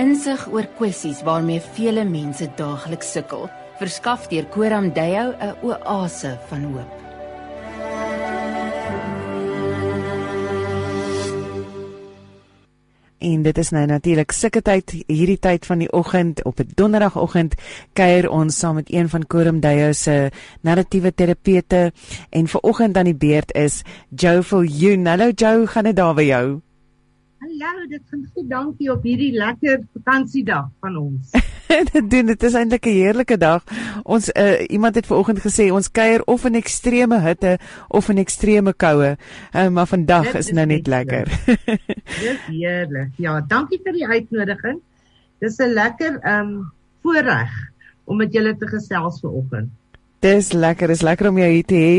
insig oor kwessies waarmee vele mense daagliks sukkel, verskaf deur Koram Deo 'n oase van hoop. En dit is nou natuurlik sulke tyd hierdie tyd van die oggend op 'n donderdagoggend kuier ons saam met een van Koram Deo se narratiewe terapeute en ver oggend aan die beurt is Joe Viljoen. Hallo Joe, gaan dit daar by jou? Hallo, dit gaan goed, dankie op hierdie lekker vakansiedag van ons. dit doen dit is eintlik 'n heerlike dag. Ons uh, iemand het vanoggend gesê ons kuier of in ekstreme hitte of in ekstreme koue. Uh, maar vandag is, is nou net lekker. Dis heerlik. Ja, dankie vir die uitnodiging. Dis 'n lekker ehm um, voorreg om met julle te gesels vanoggend. Dis lekker, is lekker om jou hier te hê.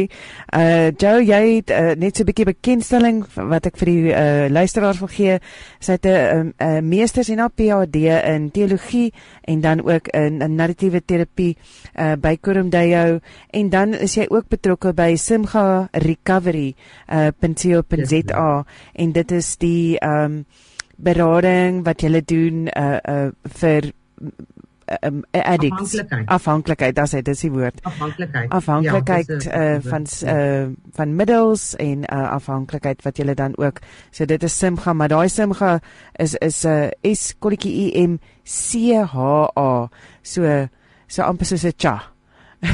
Uh Joe, jy het uh, net so 'n bietjie bekendstelling wat ek vir die uh luisteraars wil gee. Sy het 'n uh, uh, meesters en 'n PhD in teologie en dan ook in, in narratiewe terapie uh by Kurumdayo en dan is jy ook betrokke by Simga Recovery uh .co.za en dit is die um berading wat jy doen uh uh vir um, addict afhanklikheid, afhanklikheid dis dit is die woord. Afhanklikheid. Afhanklikheid ja, uh, van uh, van middels en uh, afhanklikheid wat jy dan ook so dit is simga maar daai simga is is 'n uh, s kolletjie i m c h a. So so amper soos 'n cha.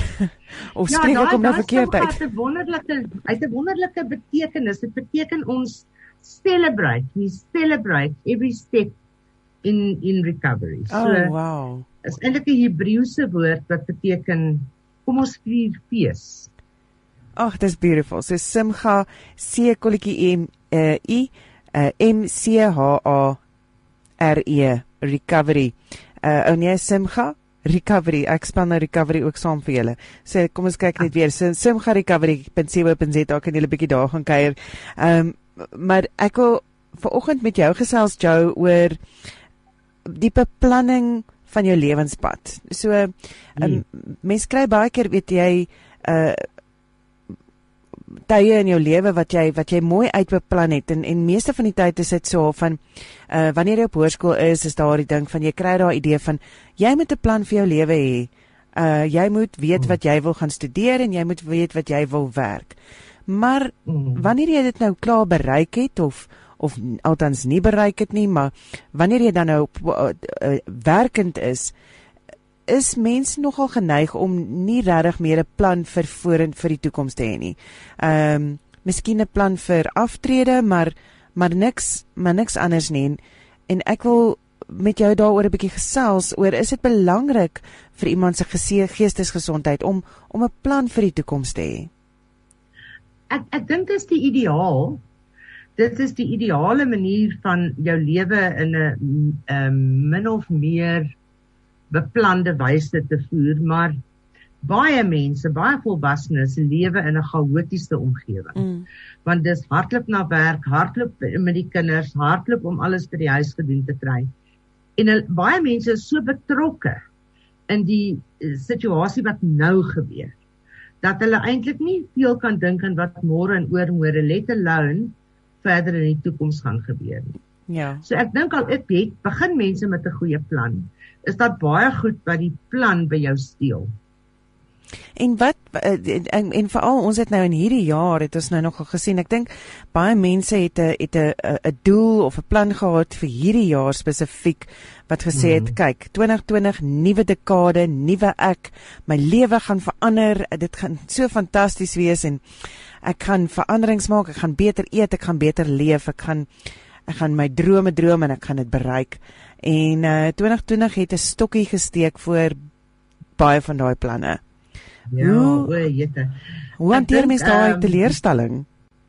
Of ja, spreek ek hom nou verkeerd uit? dit 'n wonderlike uit 'n wonderlike betekenis. Dit beteken ons celebrate we celebrate every step in in recovery. So oh, wow is eintlik 'n Hebreëse woord wat beteken kom ons vier fees. Ag, dis beautiful. So Simcha C kolletjie M uh, I uh, M C H A R E recovery. Uh en nee Simcha recovery. Ek span nou recovery ook saam vir julle. So kom ons kyk net weer. So Simcha recovery.co.za kan julle bietjie daar gaan kuier. Ehm um, maar ek wil vanoggend met jou gesels Joe oor die beplanning van jou lewenspad. So 'n um, nee. mens kry baie keer weet jy uh tye in jou lewe wat jy wat jy mooi uitbeplan het en en meeste van die tyd is dit so van uh wanneer jy op hoërskool is is daar die ding van jy kry daai idee van jy moet 'n plan vir jou lewe hê. Uh jy moet weet hmm. wat jy wil gaan studeer en jy moet weet wat jy wil werk. Maar hmm. wanneer jy dit nou klaar bereik het of of althans nie bereik het nie, maar wanneer jy dan nou uh, uh, werkend is, is mense nogal geneig om nie regtig meer 'n plan vir vorentoe vir die toekoms te hê nie. Ehm um, miskien 'n plan vir aftrede, maar maar niks, maar niks anders nie. En, ek wil met jou daaroor 'n bietjie gesels oor is dit belangrik vir iemand se geestesgesondheid om om 'n plan vir die toekoms te hê. Ek ek dink dit is die ideaal dit is die ideale manier van jou lewe in 'n um, min of meer beplande wyse te voer, maar baie mense, baie volwassenes lewe in 'n chaotiese omgewing. Mm. Want dis hardloop na werk, hardloop met die kinders, hardloop om alles by die huis gedoen te kry. En al, baie mense is so betrokke in die uh, situasie wat nou gebeur dat hulle eintlik nie veel kan dink aan wat môre en oormôre let alone verder in die toekoms gaan gebeur nie. Ja. So ek dink al ek het begin mense met 'n goeie plan. Is dit baie goed wat die plan by jou steel. En wat eh, en, en veral ons het nou in hierdie jaar het ons nou nog gesien ek dink baie mense het 'n het 'n 'n doel of 'n plan gehad vir hierdie jaar spesifiek wat gesê het mm. kyk 2020 nuwe dekade nuwe ek my lewe gaan verander dit gaan so fantasties wees en ek gaan veranderings maak, ek gaan beter eet, ek gaan beter leef, ek gaan ek gaan my drome droom en ek gaan dit bereik. En uh 2020 het 'n stokkie gesteek voor baie van daai planne. Ja, o, jette. Hoe hanteer mens daai um, teleurstelling?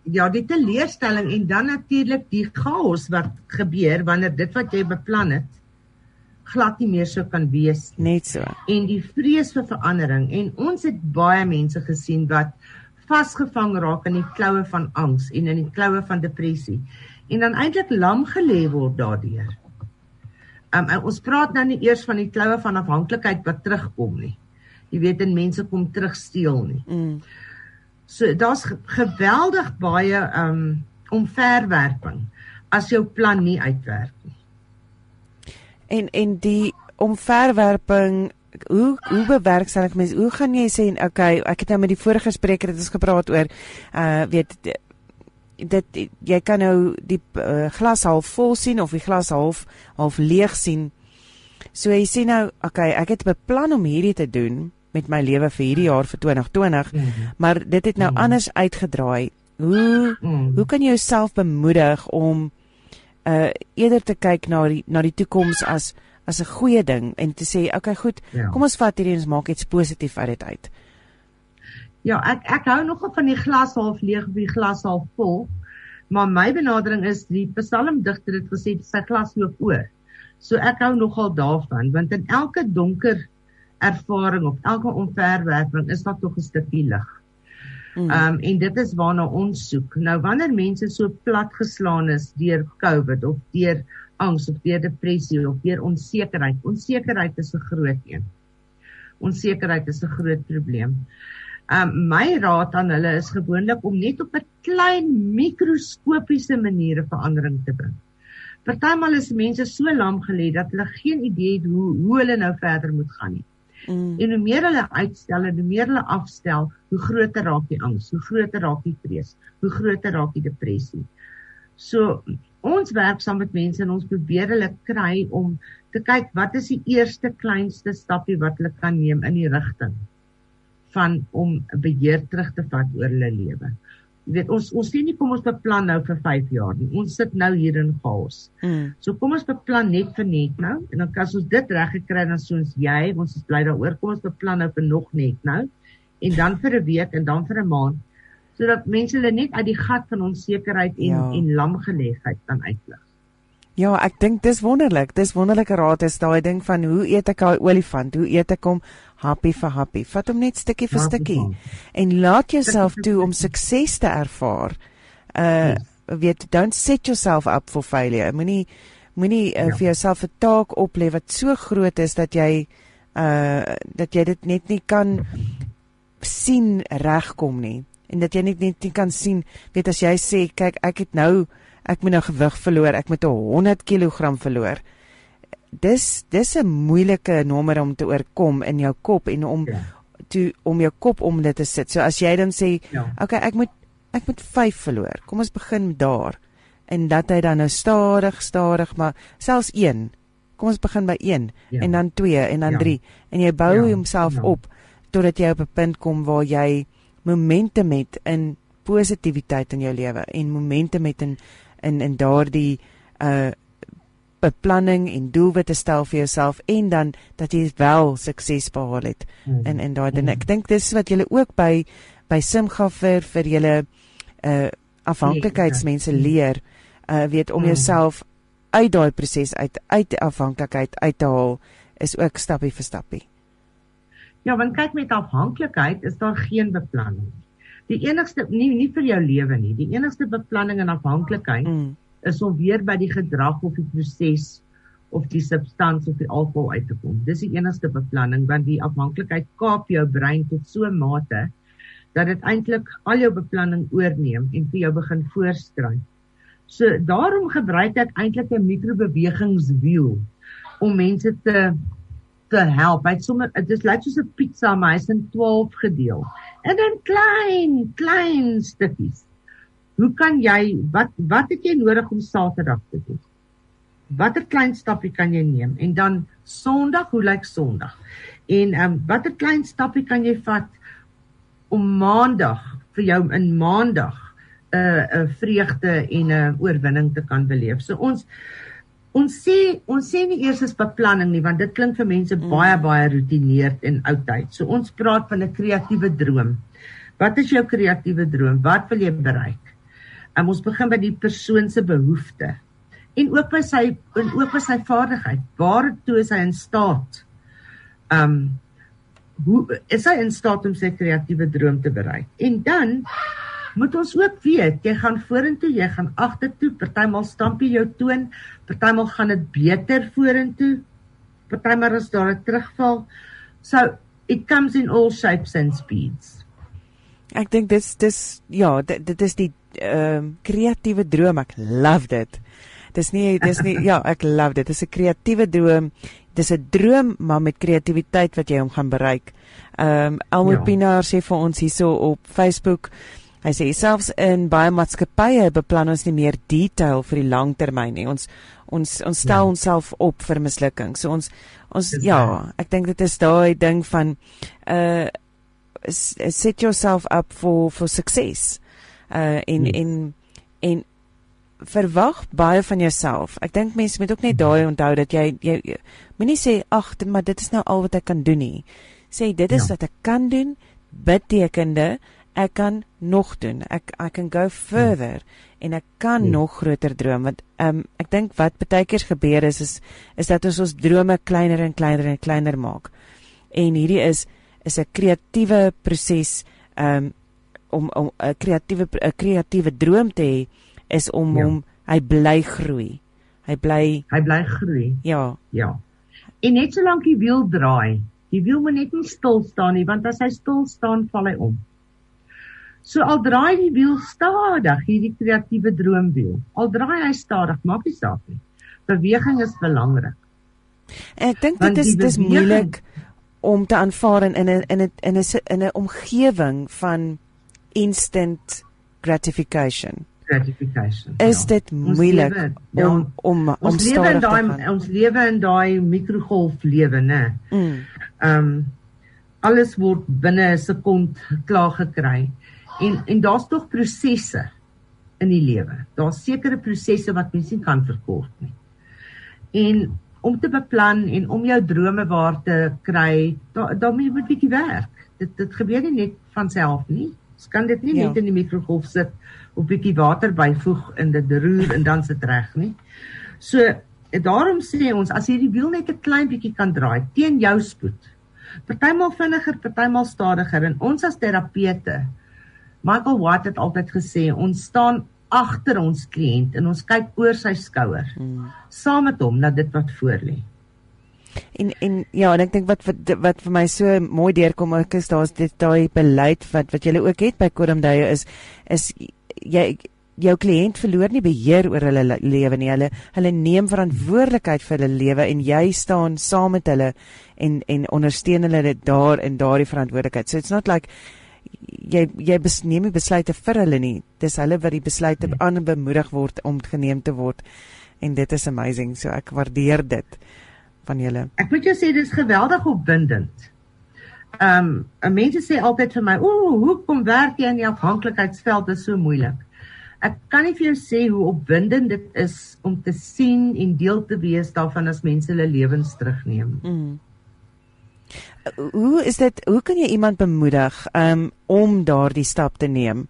Ja, die teleurstelling en dan natuurlik die chaos wat gebeur wanneer dit wat jy beplan het glad nie meer so kan wees nie. Net so. En die vrees vir verandering en ons het baie mense gesien wat vasgevang raak in die kloue van angs en in die kloue van depressie en dan eintlik lam gelê word daardeur. Um, ons praat nou nie eers van die kloue van afhanklikheid wat terugkom nie. Jy weet en mense kom terug steel nie. Mm. So daar's geweldig baie um omverwerping as jou plan nie uitwerk nie. En en die omverwerping hoe hoe bewerkstellig mens hoe gaan jy sê okay ek het nou met die vorige spreker het ons gepraat oor uh weet dit jy kan nou die uh, glas half vol sien of die glas half half leeg sien so jy sê nou okay ek het beplan om hierdie te doen met my lewe vir hierdie jaar vir 2020 mm -hmm. maar dit het nou mm -hmm. anders uitgedraai hoe mm -hmm. hoe kan jy jouself bemoedig om uh eerder te kyk na die na die toekoms as as 'n goeie ding en te sê okay goed ja. kom ons vat hierdie en ons maak iets positief uit dit uit Ja, ek ek hou nogal van die glas half leeg of die glas half vol. Maar my benadering is die psalmdigter het gesê sy glas loop oor. So ek hou nogal daarvan want in elke donker ervaring of elke onverwerping is daar tog 'n stukkie lig. Mm. Ehm um, en dit is waarna ons soek. Nou wanneer mense so plat geslaan is deur COVID of deur angs of deur depressie of deur onsekerheid, onsekerheid is 'n groot een. Onsekerheid is 'n groot probleem. Ehm um, my raad aan hulle is gewoonlik om net op 'n klein mikroskopiese manier 'n verandering te bring. Partymal is mense so lam gelê dat hulle geen idee het hoe hoe hulle nou verder moet gaan nie. Mm. En hoe meer hulle uitstel en hoe meer hulle afstel, hoe groter raak die angs, hoe groter raak die vrees, hoe groter raak die depressie. So ons werk saam met mense en ons probeer hulle kry om te kyk wat is die eerste kleinste stappie wat hulle kan neem in die rigting van om beheer terug te vat oor hulle lewe jy weet ons ons sê nie kom ons beplan nou vir 5 jaar nie. Ons sit nou hier in chaos. Mm. So kom ons beplan net vir net nou en dan as ons dit reg gekry dan soos jy, ons is bly daaroor. Kom ons beplan nou vir nog net nou en dan vir 'n week en dan vir 'n maand sodat mense hulle net uit die gat van onsekerheid en ja. en lamgelegheid kan uitlig. Ja, ek dink dis wonderlik. Dis wonderlike raad is daai ding van hoe eet ek 'n olifant? Hoe eet ek hom happy vir happy? Vat hom net stukkie vir stukkie en laat jouself toe om sukses te ervaar. Uh yes. weet don't set yourself up for failure. Moenie moenie uh, ja. vir jouself 'n taak oplê wat so groot is dat jy uh dat jy dit net nie kan sien regkom nie en dat jy net net nie kan sien weet as jy sê kyk ek het nou ek moet nou gewig verloor, ek moet 100 kg verloor. Dis dis 'n moeilike nommer om te oorkom in jou kop en om ja. toe om jou kop om dit te sit. So as jy dan sê, ja. okay, ek moet ek moet 5 verloor. Kom ons begin daar. En dat hy dan nou stadig, stadig, maar selfs 1. Kom ons begin by 1 ja. en dan 2 en dan 3 ja. en jy bou ja. homself ja. op totdat jy op 'n punt kom waar jy momentum het in positiwiteit in jou lewe en momentum het in in in daardie uh beplanning en doelwitte stel vir jouself en dan dat jy wel sukses behaal het mm. in in daai ding. Ek dink dis wat julle ook by by Simga vir vir julle uh afhanklikheidsmense nee, leer uh weet om mm. jouself uit daai proses uit uit afhanklikheid uit te haal is ook stappie vir stappie. Ja, want kyk met afhanklikheid is daar geen beplanning die enigste nie nie vir jou lewe nie. Die enigste beplanning en afhanklikheid mm. is om weer by die gedrag of die proses of die substans of die alkohol uit te kom. Dis die enigste beplanning want die afhanklikheid kaap jou brein tot so 'n mate dat dit eintlik al jou beplanning oorneem en vir jou begin voorskryf. So daarom gebruik ek eintlik 'n mikrobewegingswiel om mense te te help. Hy sommer dit lyk soos 'n pizza, maar hy's in 12 gedeel. En dan klein, klein stukkies. Hoe kan jy wat wat het jy nodig om Saterdag te doen? Watter klein stappie kan jy neem? En dan Sondag, hoe lyk Sondag? En ehm um, watter klein stappie kan jy vat om Maandag vir jou in Maandag 'n uh, 'n uh, vreugde en 'n uh, oorwinning te kan beleef. So ons ons sê ons sê nie eers as beplanning nie want dit klink vir mense mm. baie baie routineerd en oudtyd. So ons praat van 'n kreatiewe droom. Wat is jou kreatiewe droom? Wat wil jy bereik? Um, ons begin by die persoon se behoefte en ook by sy en ook by sy vaardigheid. Waartoe is hy in staat? Um hoe is hy in staat om sy kreatiewe droom te bereik? En dan moet ons ook weet, jy gaan vorentoe, jy gaan agtertoe, partymal stamp jy jou toon, partymal gaan dit beter vorentoe, partymal is daar 'n terugval. So it comes in all shapes and speeds. Ek dink dis dis ja, dit, dit is die ehm um, kreatiewe droom. Ek love dit. Dis nie dis nie ja, ek love dit. Dis 'n kreatiewe droom. Dis 'n droom maar met kreatiwiteit wat jy hom gaan bereik. Ehm um, Elmo ja. Pinaar sê vir ons hierso op Facebook Hy sê selfs in baie maatskappye beplan ons nie meer detail vir die langtermyn nie. Ons ons ons stel ja. onsself op vir mislukking. So ons ons dis ja, ek dink dit is daai ding van uh set yourself up for for success. Uh in yes. in in verwag baie van jouself. Ek dink mense moet ook net daai onthou dat jy jy, jy moenie sê ag, maar dit is nou al wat ek kan doen nie. Sê dit is ja. wat ek kan doen betekende ek kan nog doen. Ek I can go further hmm. en ek kan hmm. nog groter droom want um, ek dink wat baie keer gebeur is is is dat ons ons drome kleiner en kleiner en kleiner maak. En hierdie is is 'n kreatiewe proses um, om om 'n kreatiewe 'n kreatiewe droom te hê is om ja. hom hy bly groei. Hy bly hy bly groei. Ja. Ja. En net solank die wiel draai, die wiel moet net nie stil staan nie want as hy stil staan, val hy om. So al draai die wiel stadig, hierdie kreatiewe droomwiel. Al draai hy stadig, maak nie saak nie. Beweging is belangrik. En ek dink dit is dis moeilik om te aanvaar in 'n in 'n in 'n in 'n omgewing van instant gratification. Gratification. Is ja. dit moeilik lewe, ja. om om om ons lewe in daai ons lewe in daai mikrogolf lewe, né? Mm. Ehm um, alles word binne 'n sekond klaar gekry. En en daar's tog prosesse in die lewe. Daar's sekere prosesse wat mens nie kan verkort nie. En om te beplan en om jou drome waar te kry, daar daar moet 'n bietjie werk. Dit dit gebeur nie net van self nie. Ons kan dit nie ja. net in die mikrogolf sit of bietjie water byvoeg in dit roer en dan sit reg nie. So daarom sê ons as jy die wiel net 'n klein bietjie kan draai teen jou spoed. Partymal vinniger, partymal stadiger en ons as terapeute Michael White het altyd gesê ons staan agter ons kliënt en ons kyk oor sy skouer hmm. saam met hom na dit wat voor lê. En en ja, en ek dink wat wat wat vir my so mooi deurkom ook is daar's dit daai beleid wat wat jy ook het by Kormdaye is is jy jou kliënt verloor nie beheer oor hulle lewe nie. Hulle hulle neem verantwoordelikheid vir hulle lewe en jy staan saam met hulle en en ondersteun hulle dit daar in daardie verantwoordelikheid. So it's not like jy jy neem nie besluite vir hulle nie. Dis hulle wat die besluite nee. aan bemoedig word om geneem te word. En dit is amazing. So ek waardeer dit van julle. Ek moet jou sê dis geweldig opwindend. Ehm um, mense sê altyd vir my, "Ooh, hoekom werk jy in die afhanklikheidsveld? Dit is so moeilik." Ek kan nie vir jou sê hoe opwindend dit is om te sien en deel te wees daarvan as mense hulle lewens terugneem. Mm hoe is dit hoe kan jy iemand bemoedig um, om daardie stap te neem?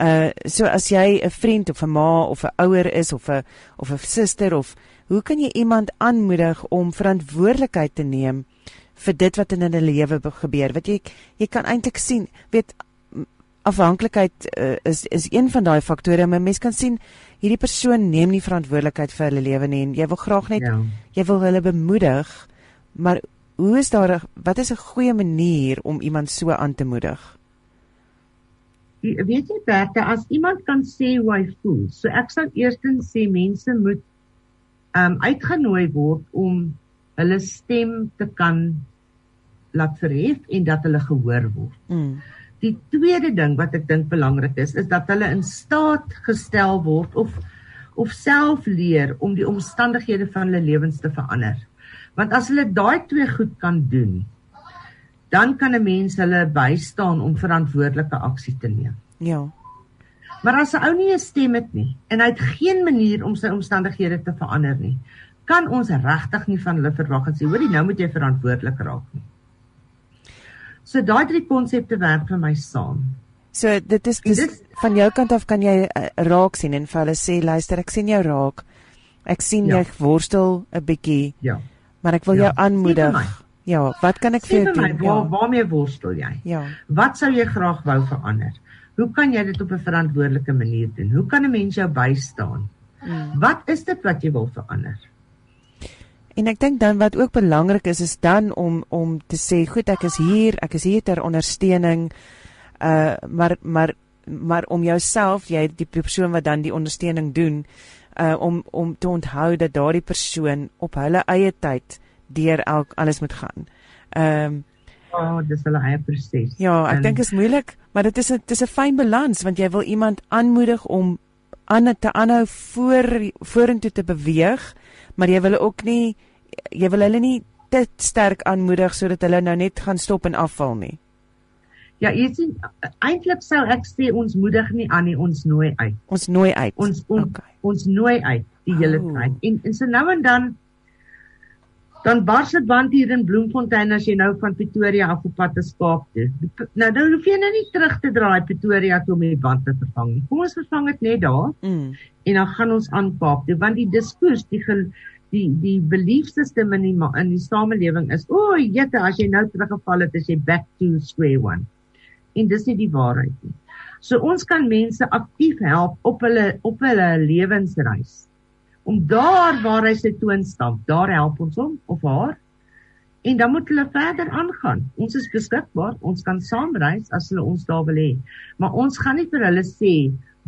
Uh so as jy 'n vriend of 'n ma of 'n ouer is of 'n of 'n suster of hoe kan jy iemand aanmoedig om verantwoordelikheid te neem vir dit wat in hulle lewe gebeur? Wat jy jy kan eintlik sien, weet afhanklikheid uh, is is een van daai faktore, maar mens kan sien hierdie persoon neem nie verantwoordelikheid vir hulle lewe nie en jy wil graag net ja. jy wil hulle bemoedig, maar hoe is daar wat is 'n goeie manier om iemand so aan te moedig? Weet jy Bertha, as iemand kan sê hoe hy voel. So ek sal eerstens sê mense moet um uitgenooi word om hulle stem te kan laat verhef en dat hulle gehoor word. Mm. Die tweede ding wat ek dink belangrik is, is dat hulle in staat gestel word of of self leer om die omstandighede van hulle lewens te verander. Want as hulle daai twee goed kan doen, dan kan 'n mens hulle bystaan om verantwoordelike aksie te neem. Ja. Maar as 'n ou nie 'n stem het nie en hy het geen manier om sy omstandighede te verander nie, kan ons regtig nie van hulle verwag en sê, "Hoorie, nou moet jy verantwoordelik raak nie." So daai drie konsepte werk vir my saam. So dit is dis, dit, van jou kant af kan jy uh, raak sien en vir hulle sê, "Luister, ek sien jou raak. Ek sien ja. jy worstel 'n bietjie." Ja. Maar ek wil ja, jou aanmoedig. Ja, wat kan ek vir jou doen? Waar, ja. Waarmee worstel jy? Ja. Wat sou jy graag wou verander? Hoe kan jy dit op 'n verantwoordelike manier doen? Hoe kan 'n mens jou bystaan? Mm. Wat is dit wat jy wil verander? En ek dink dan wat ook belangrik is is dan om om te sê, goed, ek is hier, ek is hier ter ondersteuning. Uh maar maar maar om jouself, jy die persoon wat dan die ondersteuning doen, uh om om te onthou dat daardie persoon op hulle eie tyd deur elk alles moet gaan. Ehm um, Ja, oh, dis hulle eie proses. Ja, ek dink dit is moeilik, maar dit is 'n dis 'n fyn balans want jy wil iemand aanmoedig om aan te aanhou voor vorentoe te beweeg, maar jy wil ook nie jy wil hulle nie te sterk aanmoedig sodat hulle nou net gaan stop en afval nie. Ja, jy sien eintlik sou ek sê ons moedig nie aan nie, ons nooi uit. Ons nooi uit. Ons on, okay. ons nooi uit die hele oh. tyd. En en so nou en dan dan bars dit band hier in Bloemfontein as jy nou van Pretoria af op pad te Kaap toe. Nou dan hoef jy nou nie terug te draai Pretoria toe om die band te vervang nie. Kom ons vervang dit net daar. Mm. En dan gaan ons aan Kaap toe want die diskurs, die die die belief system in die in die samelewing is, o, oh, jette, as jy nou teruggeval het, as jy back to square one. En dis nie die waarheid nie. So ons kan mense aktief help op hulle op hulle lewensreis om daar waar hy sy toon stamp, daar help ons hom of haar. En dan moet hulle verder aangaan. Ons is beskikbaar, ons kan saamreis as hulle ons daar wil hê. Maar ons gaan nie vir hulle sê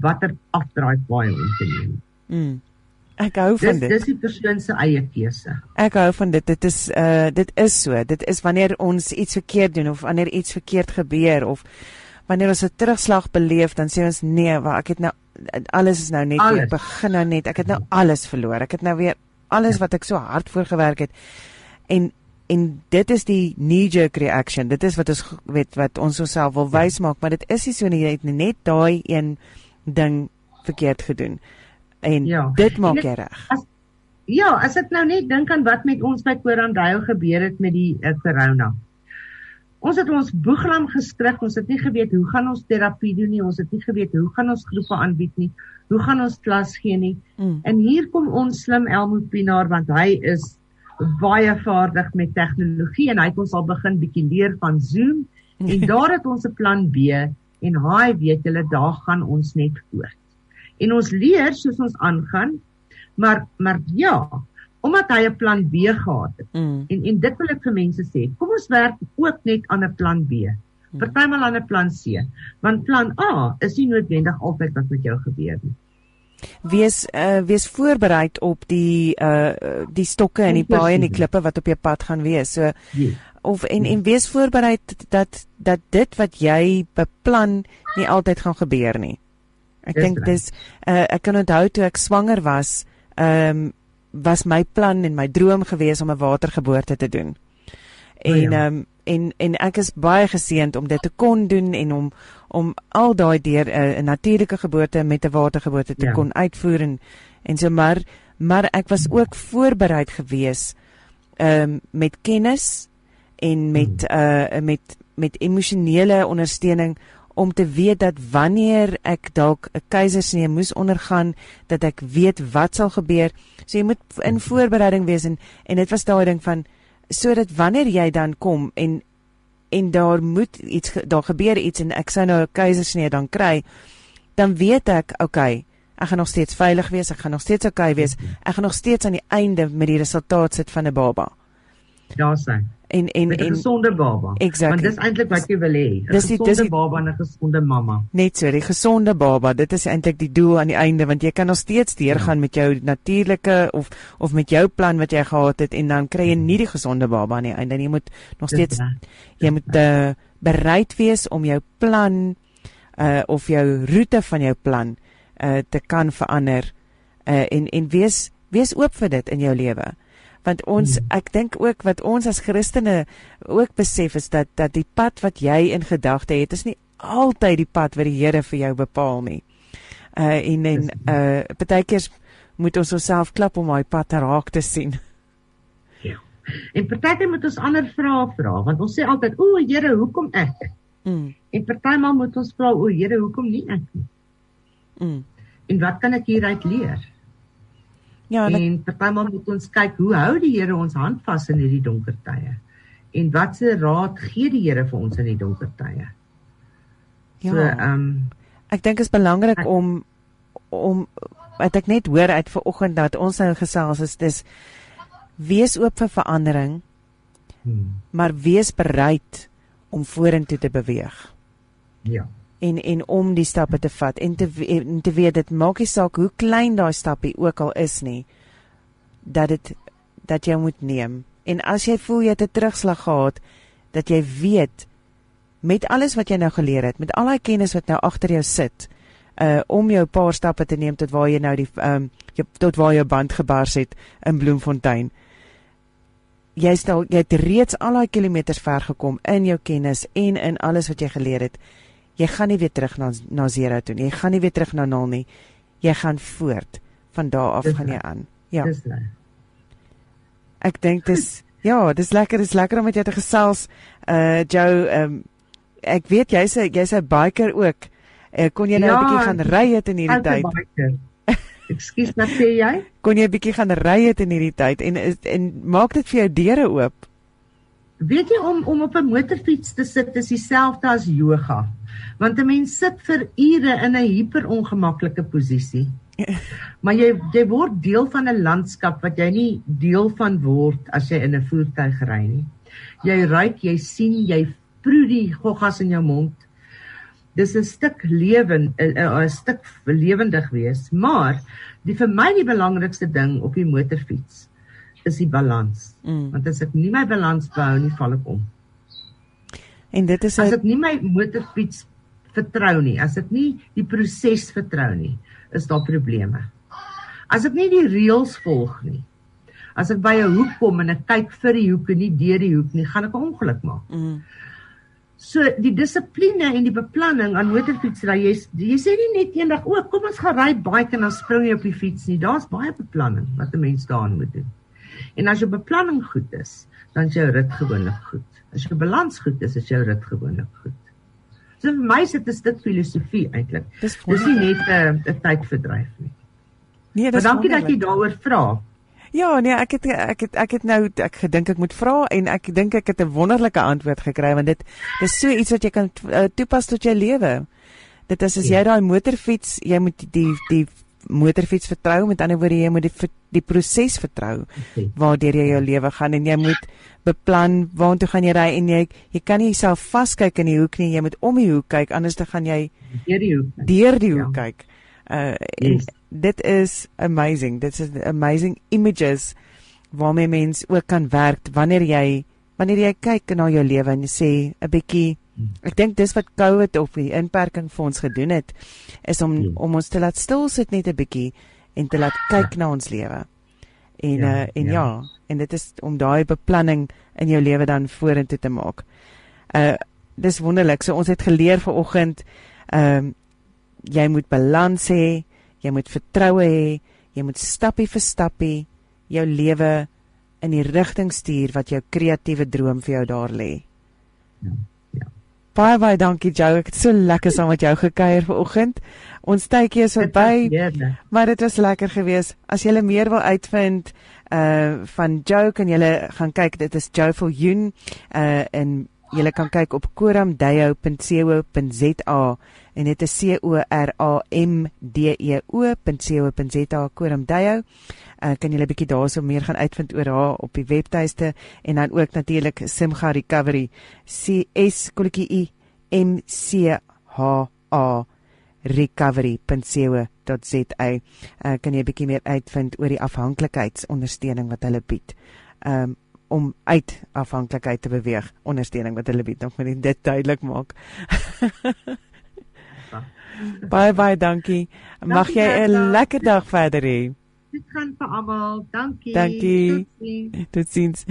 watter afdraai paai om te neem. Mm. Ek hou van dis, dit. Dis die persoon se eie keuse. Ek hou van dit. Dit is uh dit is so. Dit is wanneer ons iets verkeerd doen of wanneer iets verkeerd gebeur of wanneer ons 'n terugslag beleef, dan sê ons nee, waar ek het nou alles is nou net alles. weer begin nou net. Ek het nou alles verloor. Ek het nou weer alles wat ek so hard voorgewerk het. En en dit is die knee jerk reaction. Dit is wat ons weet wat ons osself wil wys maak, maar dit is nie so nie. Jy het net daai een ding verkeerd gedoen. En ja. dit maak jy reg. Ja, as ek nou net dink aan wat met ons by Korandale gebeur het met die uh, corona. Ons het ons boeglam geskrik, ons het nie geweet hoe gaan ons terapie doen nie, ons het nie geweet hoe gaan ons groepe aanbied nie, hoe gaan ons klas gee nie. Mm. En hier kom ons slim Elmo Pinaar want hy is baie vaardig met tegnologie en hy het ons al begin bietjie leer van Zoom en daar het ons 'n plan B en hy weet julle daar gaan ons net voort. En ons leer soos ons aangaan. Maar maar ja, omdat hy 'n plan B gehad het. Mm. En en dit wil ek vir mense sê, kom ons werk ook net aan 'n plan B. Mm. Partymal aan 'n plan C, want plan A is nie noodwendig altyd wat met jou gebeur nie. Wees uh wees voorberei op die uh die stokke en die paaie en die klippe wat op jou pad gaan wees. So yes. of en en wees voorberei dat dat dit wat jy beplan nie altyd gaan gebeur nie. Ek dink dis uh ek kan onthou toe ek swanger was, ehm um, was my plan en my droom gewees om 'n watergeboorte te doen. En ehm ja. um, en en ek is baie geseënd om dit te kon doen en om om al daai deur eh, 'n uh, natuurlike geboorte met 'n watergeboorte te ja. kon uitvoer en en so maar maar ek was ook voorberei gewees ehm um, met kennis en met hmm. uh met met emosionele ondersteuning om te weet dat wanneer ek dalk 'n keisersnee moes ondergaan dat ek weet wat sal gebeur. So jy moet in voorbereiding wees en en dit was daai ding van sodat wanneer jy dan kom en en daar moet iets daar gebeur iets en ek sou nou 'n keisersnee dan kry, dan weet ek, okay, ek gaan nog steeds veilig wees, ek gaan nog steeds okay wees. Ek gaan nog steeds aan die einde met die resultaat sit van 'n baba. Ja, sien en en 'n gesonde baba. Exactly. Want dis eintlik wat jy wil hê. 'n Gesonde baba en 'n gesonde mamma. Net so, die gesonde baba, dit is eintlik die doel aan die einde want jy kan nog steeds deurgaan ja. met jou natuurlike of of met jou plan wat jy gehad het en dan kry jy nie die gesonde baba aan die einde nie. Jy moet nog steeds jy moet uh, bereid wees om jou plan uh of jou roete van jou plan uh te kan verander uh en en wees wees oop vir dit in jou lewe want ons hmm. ek dink ook wat ons as Christene ook besef is dat dat die pad wat jy in gedagte het is nie altyd die pad wat die Here vir jou bepaal nie. Uh en en uh partykeer moet ons osself klap om daai pad raak te sien. Ja. En partykeer moet ons ander vrae vra want ons sê altyd o Here, hoekom ek? Mm. En partymal moet ons vra o Here, hoekom nie ek nie? Mm. En wat kan ek hieruit leer? Ja, en partymal moet ons kyk hoe hou die Here ons hand vas in hierdie donker tye. En watse raad gee die Here vir ons in die donker tye? Ja. So, ehm um, ek dink dit is belangrik ek, om om wat ek net hoor uit vanoggend dat ons nou gesels is dis wees oop vir verandering. Hmm. Maar wees bereid om vorentoe te beweeg. Ja. En en om die stappe te vat en te en te weet dit maak nie saak hoe klein daai stappie ook al is nie dat dit dat jy moet neem. En as jy voel jy het 'n terugslag gehad dat jy weet met alles wat jy nou geleer het met al daai kennis wat nou agter jou sit uh om jou paar stappe te neem tot waar jy nou die um jy, tot waar jou band gebars het in Bloemfontein. Jy stel jy het reeds al daai kilometers ver gekom in jou kennis en in alles wat jy geleer het jy gaan nie weer terug na na 0 toe nie. Jy gaan nie weer terug na 0 nie. Jy gaan voort. Van daar af gaan jy aan. Ja. Dis reg. Ek dink dis ja, dis lekker, dis lekker om met jou te gesels. Uh Joe, um, ek weet jy's 'n jy's 'n biker ook. Uh, kon jy nou 'n ja, bietjie gaan ry het in hierdie tyd? Ekskuus, wat sê jy? Kon jy 'n bietjie gaan ry het in hierdie tyd en en maak dit vir jou deure oop? Weet jy om om op 'n motorfiets te sit is dieselfde as yoga. Want 'n mens sit vir ure in 'n hiperongemaklike posisie. maar jy jy word deel van 'n landskap wat jy nie deel van word as jy in 'n voertuig ry nie. Jy ruik, jy sien, jy proe die goggas in jou mond. Dis 'n stuk lewen 'n stuk lewendig wees, maar die vir my die belangrikste ding op die motorfiets is die balans. Mm. Want as ek nie my balans behou nie, val ek om. En dit is as ek nie my motorfiets vertrou nie, as ek nie die proses vertrou nie, is daar probleme. As ek nie die reëls volg nie. As ek by 'n hoek kom en ek kyk vir die hoek en nie deur die hoek nie, gaan ek 'n ongeluk maak. Mm. So die dissipline en die beplanning aan motorfietsry, jy jy sê nie net eendag, "O, kom ons gaan ry bike en dan spring jy op die fiets nie." Daar's baie beplanning wat 'n mens daarin moet doen. En as jou beplanning goed is, dan is jou rit gewoonlik goed. As jou balans goed is, is jou rit gewoonlik goed. So vir my is dit filosofie eintlik. Dis nie net 'n 'n tydverdryf nie. Nee, dis dankie dat jy daaroor vra. Ja, nee, ek het ek het ek het nou ek gedink ek moet vra en ek dink ek het 'n wonderlike antwoord gekry want dit dis so iets wat jy kan uh, toepas tot jou lewe. Dit is as ja. jy daai motorfiets, jy moet die die motorfiets vertrou met ander woorde jy moet die die proses vertrou waardeur jy jou lewe gaan en jy moet beplan waartoe gaan jy ry en jy jy kan nie jouself vaskyk in die hoek nie jy moet om die hoek kyk anders dan gaan jy deur die hoek deur die hoek ja. kyk uh yes. dit is amazing dit is amazing images waarmee mens ook kan werk wanneer jy wanneer jy kyk na jou lewe en jy sê 'n bietjie Ek dink dis wat COVID of die inperking vir ons gedoen het is om ja. om ons te laat stil sit net 'n bietjie en te laat kyk ja. na ons lewe. En ja, uh, en ja. ja, en dit is om daai beplanning in jou lewe dan vorentoe te maak. Uh dis wonderlik. So ons het geleer vanoggend ehm uh, jy moet balans hê, jy moet vertroue hê, jy moet stappie vir stappie jou lewe in die rigting stuur wat jou kreatiewe droom vir jou daar lê. Ja. Baie baie dankie Jou. Ek het so lekker saam met jou gekuier vanoggend. Ons tydjie is verby. Maar dit was lekker geweest. As jy meer wil uitvind uh van Jou kan jy gaan kyk. Dit is Joyful Yoon uh en jy kan kyk op koramdeo.co.za en dit is C O R A M D E O.co.za Koramdeo uh, kan julle 'n bietjie daarso meer gaan uitvind oor haar op die webtuiste en dan ook natuurlik Simga Recovery C S kolletjie I M C H A recovery.co.za. Uh, kan jy 'n bietjie meer uitvind oor die afhanklikheidsondersteuning wat hulle bied. Um om uit afhanklikheid te beweeg, ondersteuning wat hulle bied. Nog moet dit duidelik maak. Bye bye, dankie. Mag jy 'n lekker dag verder hê. Dit gaan vir almal. Dankie. Dankie. Totsiens. Totsiens.